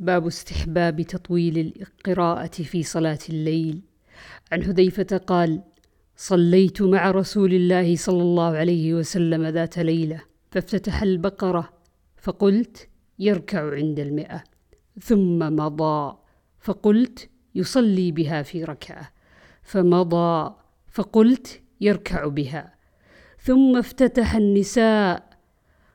باب استحباب تطويل القراءة في صلاة الليل. عن حذيفة قال: صليت مع رسول الله صلى الله عليه وسلم ذات ليلة فافتتح البقرة فقلت يركع عند المئة. ثم مضى فقلت يصلي بها في ركعة. فمضى فقلت يركع بها. ثم افتتح النساء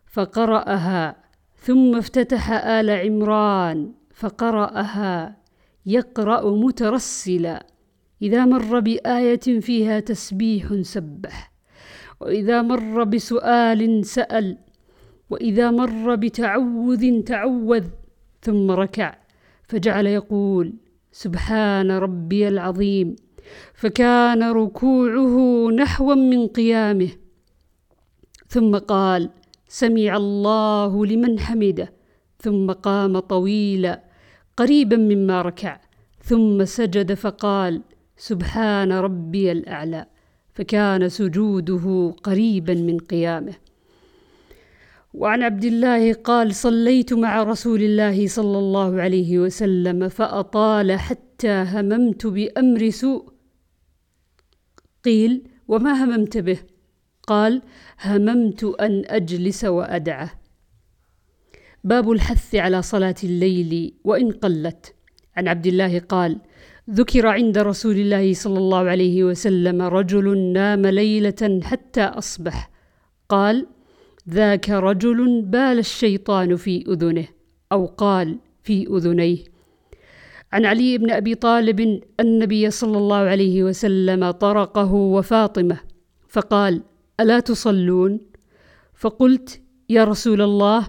فقرأها ثم افتتح آل عمران فقرأها يقرأ مترسلا إذا مر بآية فيها تسبيح سبح وإذا مر بسؤال سأل وإذا مر بتعوذ تعوذ ثم ركع فجعل يقول سبحان ربي العظيم فكان ركوعه نحوا من قيامه ثم قال سمع الله لمن حمده ثم قام طويلا قريبا مما ركع ثم سجد فقال سبحان ربي الأعلى فكان سجوده قريبا من قيامه. وعن عبد الله قال صليت مع رسول الله صلى الله عليه وسلم فأطال حتى هممت بأمر سوء. قيل وما هممت به؟ قال هممت أن أجلس وأدعه. باب الحث على صلاة الليل وإن قلت. عن عبد الله قال ذكر عند رسول الله صلى الله عليه وسلم رجل نام ليلة حتى أصبح. قال ذاك رجل بال الشيطان في أذنه أو قال في أذنيه. عن علي بن أبي طالب النبي صلى الله عليه وسلم طرقه وفاطمة فقال ألا تصلون؟ فقلت يا رسول الله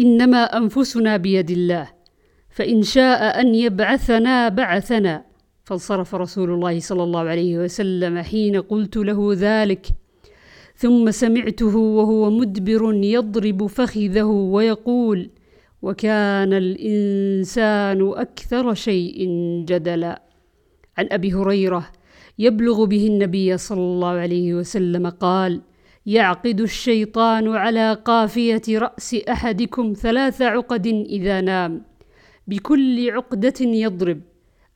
إنما أنفسنا بيد الله فإن شاء أن يبعثنا بعثنا. فانصرف رسول الله صلى الله عليه وسلم حين قلت له ذلك. ثم سمعته وهو مدبر يضرب فخذه ويقول وكان الإنسان أكثر شيء جدلا. عن أبي هريرة يبلغ به النبي صلى الله عليه وسلم قال يعقد الشيطان على قافية رأس أحدكم ثلاث عقد إذا نام بكل عقدة يضرب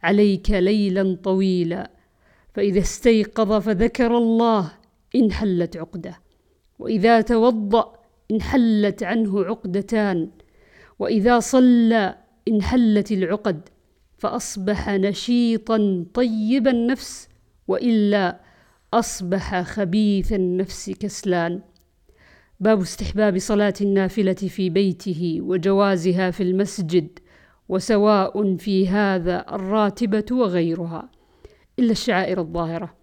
عليك ليلا طويلا فإذا استيقظ فذكر الله انحلت عقدة وإذا توضأ انحلت عنه عقدتان وإذا صلى انحلت العقد فأصبح نشيطا طيب النفس وإلا أصبح خبيث النفس كسلان. باب استحباب صلاة النافلة في بيته وجوازها في المسجد وسواء في هذا الراتبة وغيرها إلا الشعائر الظاهرة.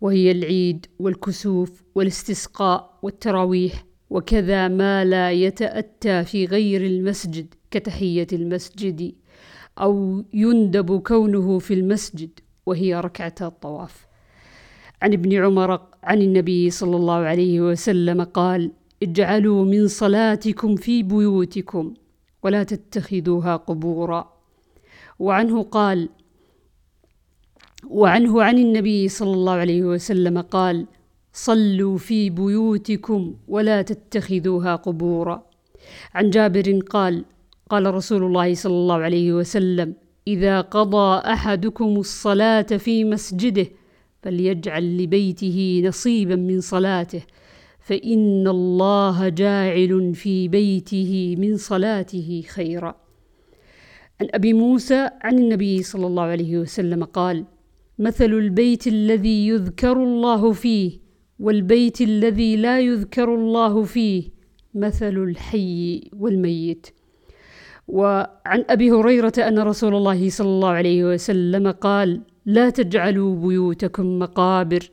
وهي العيد والكسوف والاستسقاء والتراويح وكذا ما لا يتأتى في غير المسجد كتحية المسجد أو يندب كونه في المسجد. وهي ركعة الطواف. عن ابن عمر عن النبي صلى الله عليه وسلم قال اجعلوا من صلاتكم في بيوتكم ولا تتخذوها قبورا. وعنه قال وعنه عن النبي صلى الله عليه وسلم قال صلوا في بيوتكم ولا تتخذوها قبورا. عن جابر قال قال رسول الله صلى الله عليه وسلم إذا قضى أحدكم الصلاة في مسجده فليجعل لبيته نصيبا من صلاته فإن الله جاعل في بيته من صلاته خيرا. عن أبي موسى عن النبي صلى الله عليه وسلم قال: مثل البيت الذي يذكر الله فيه والبيت الذي لا يذكر الله فيه مثل الحي والميت. وعن أبي هريرة أن رسول الله صلى الله عليه وسلم قال لا تجعلوا بيوتكم مقابر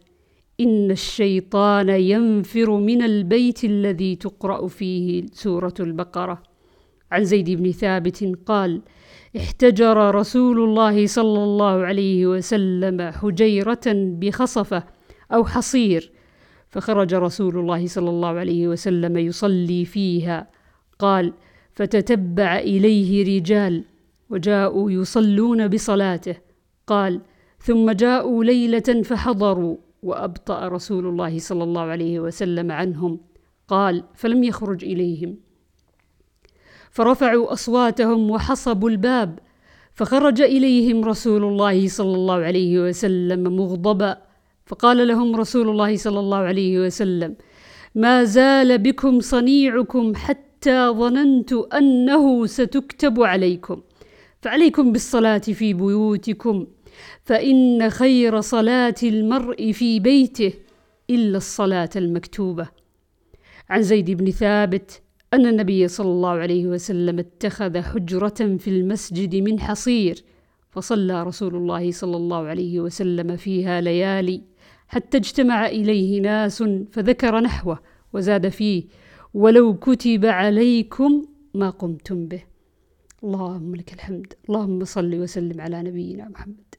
إن الشيطان ينفر من البيت الذي تقرأ فيه سورة البقرة. عن زيد بن ثابت قال احتجر رسول الله صلى الله عليه وسلم حجيرة بخصفة أو حصير فخرج رسول الله صلى الله عليه وسلم يصلي فيها. قال فتتبع إليه رجال وجاءوا يصلون بصلاته. قال ثم جاءوا ليلة فحضروا وأبطأ رسول الله صلى الله عليه وسلم عنهم. قال فلم يخرج إليهم. فرفعوا أصواتهم وحصبوا الباب فخرج إليهم رسول الله صلى الله عليه وسلم مغضبا. فقال لهم رسول الله صلى الله عليه وسلم ما زال بكم صنيعكم حتى ظننت أنه ستكتب عليكم. فعليكم بالصلاة في بيوتكم. فإن خير صلاة المرء في بيته إلا الصلاة المكتوبة. عن زيد بن ثابت أن النبي صلى الله عليه وسلم اتخذ حجرة في المسجد من حصير فصلى رسول الله صلى الله عليه وسلم فيها ليالي حتى اجتمع إليه ناس فذكر نحوه وزاد فيه ولو كتب عليكم ما قمتم به. اللهم لك الحمد. اللهم صل وسلم على نبينا محمد.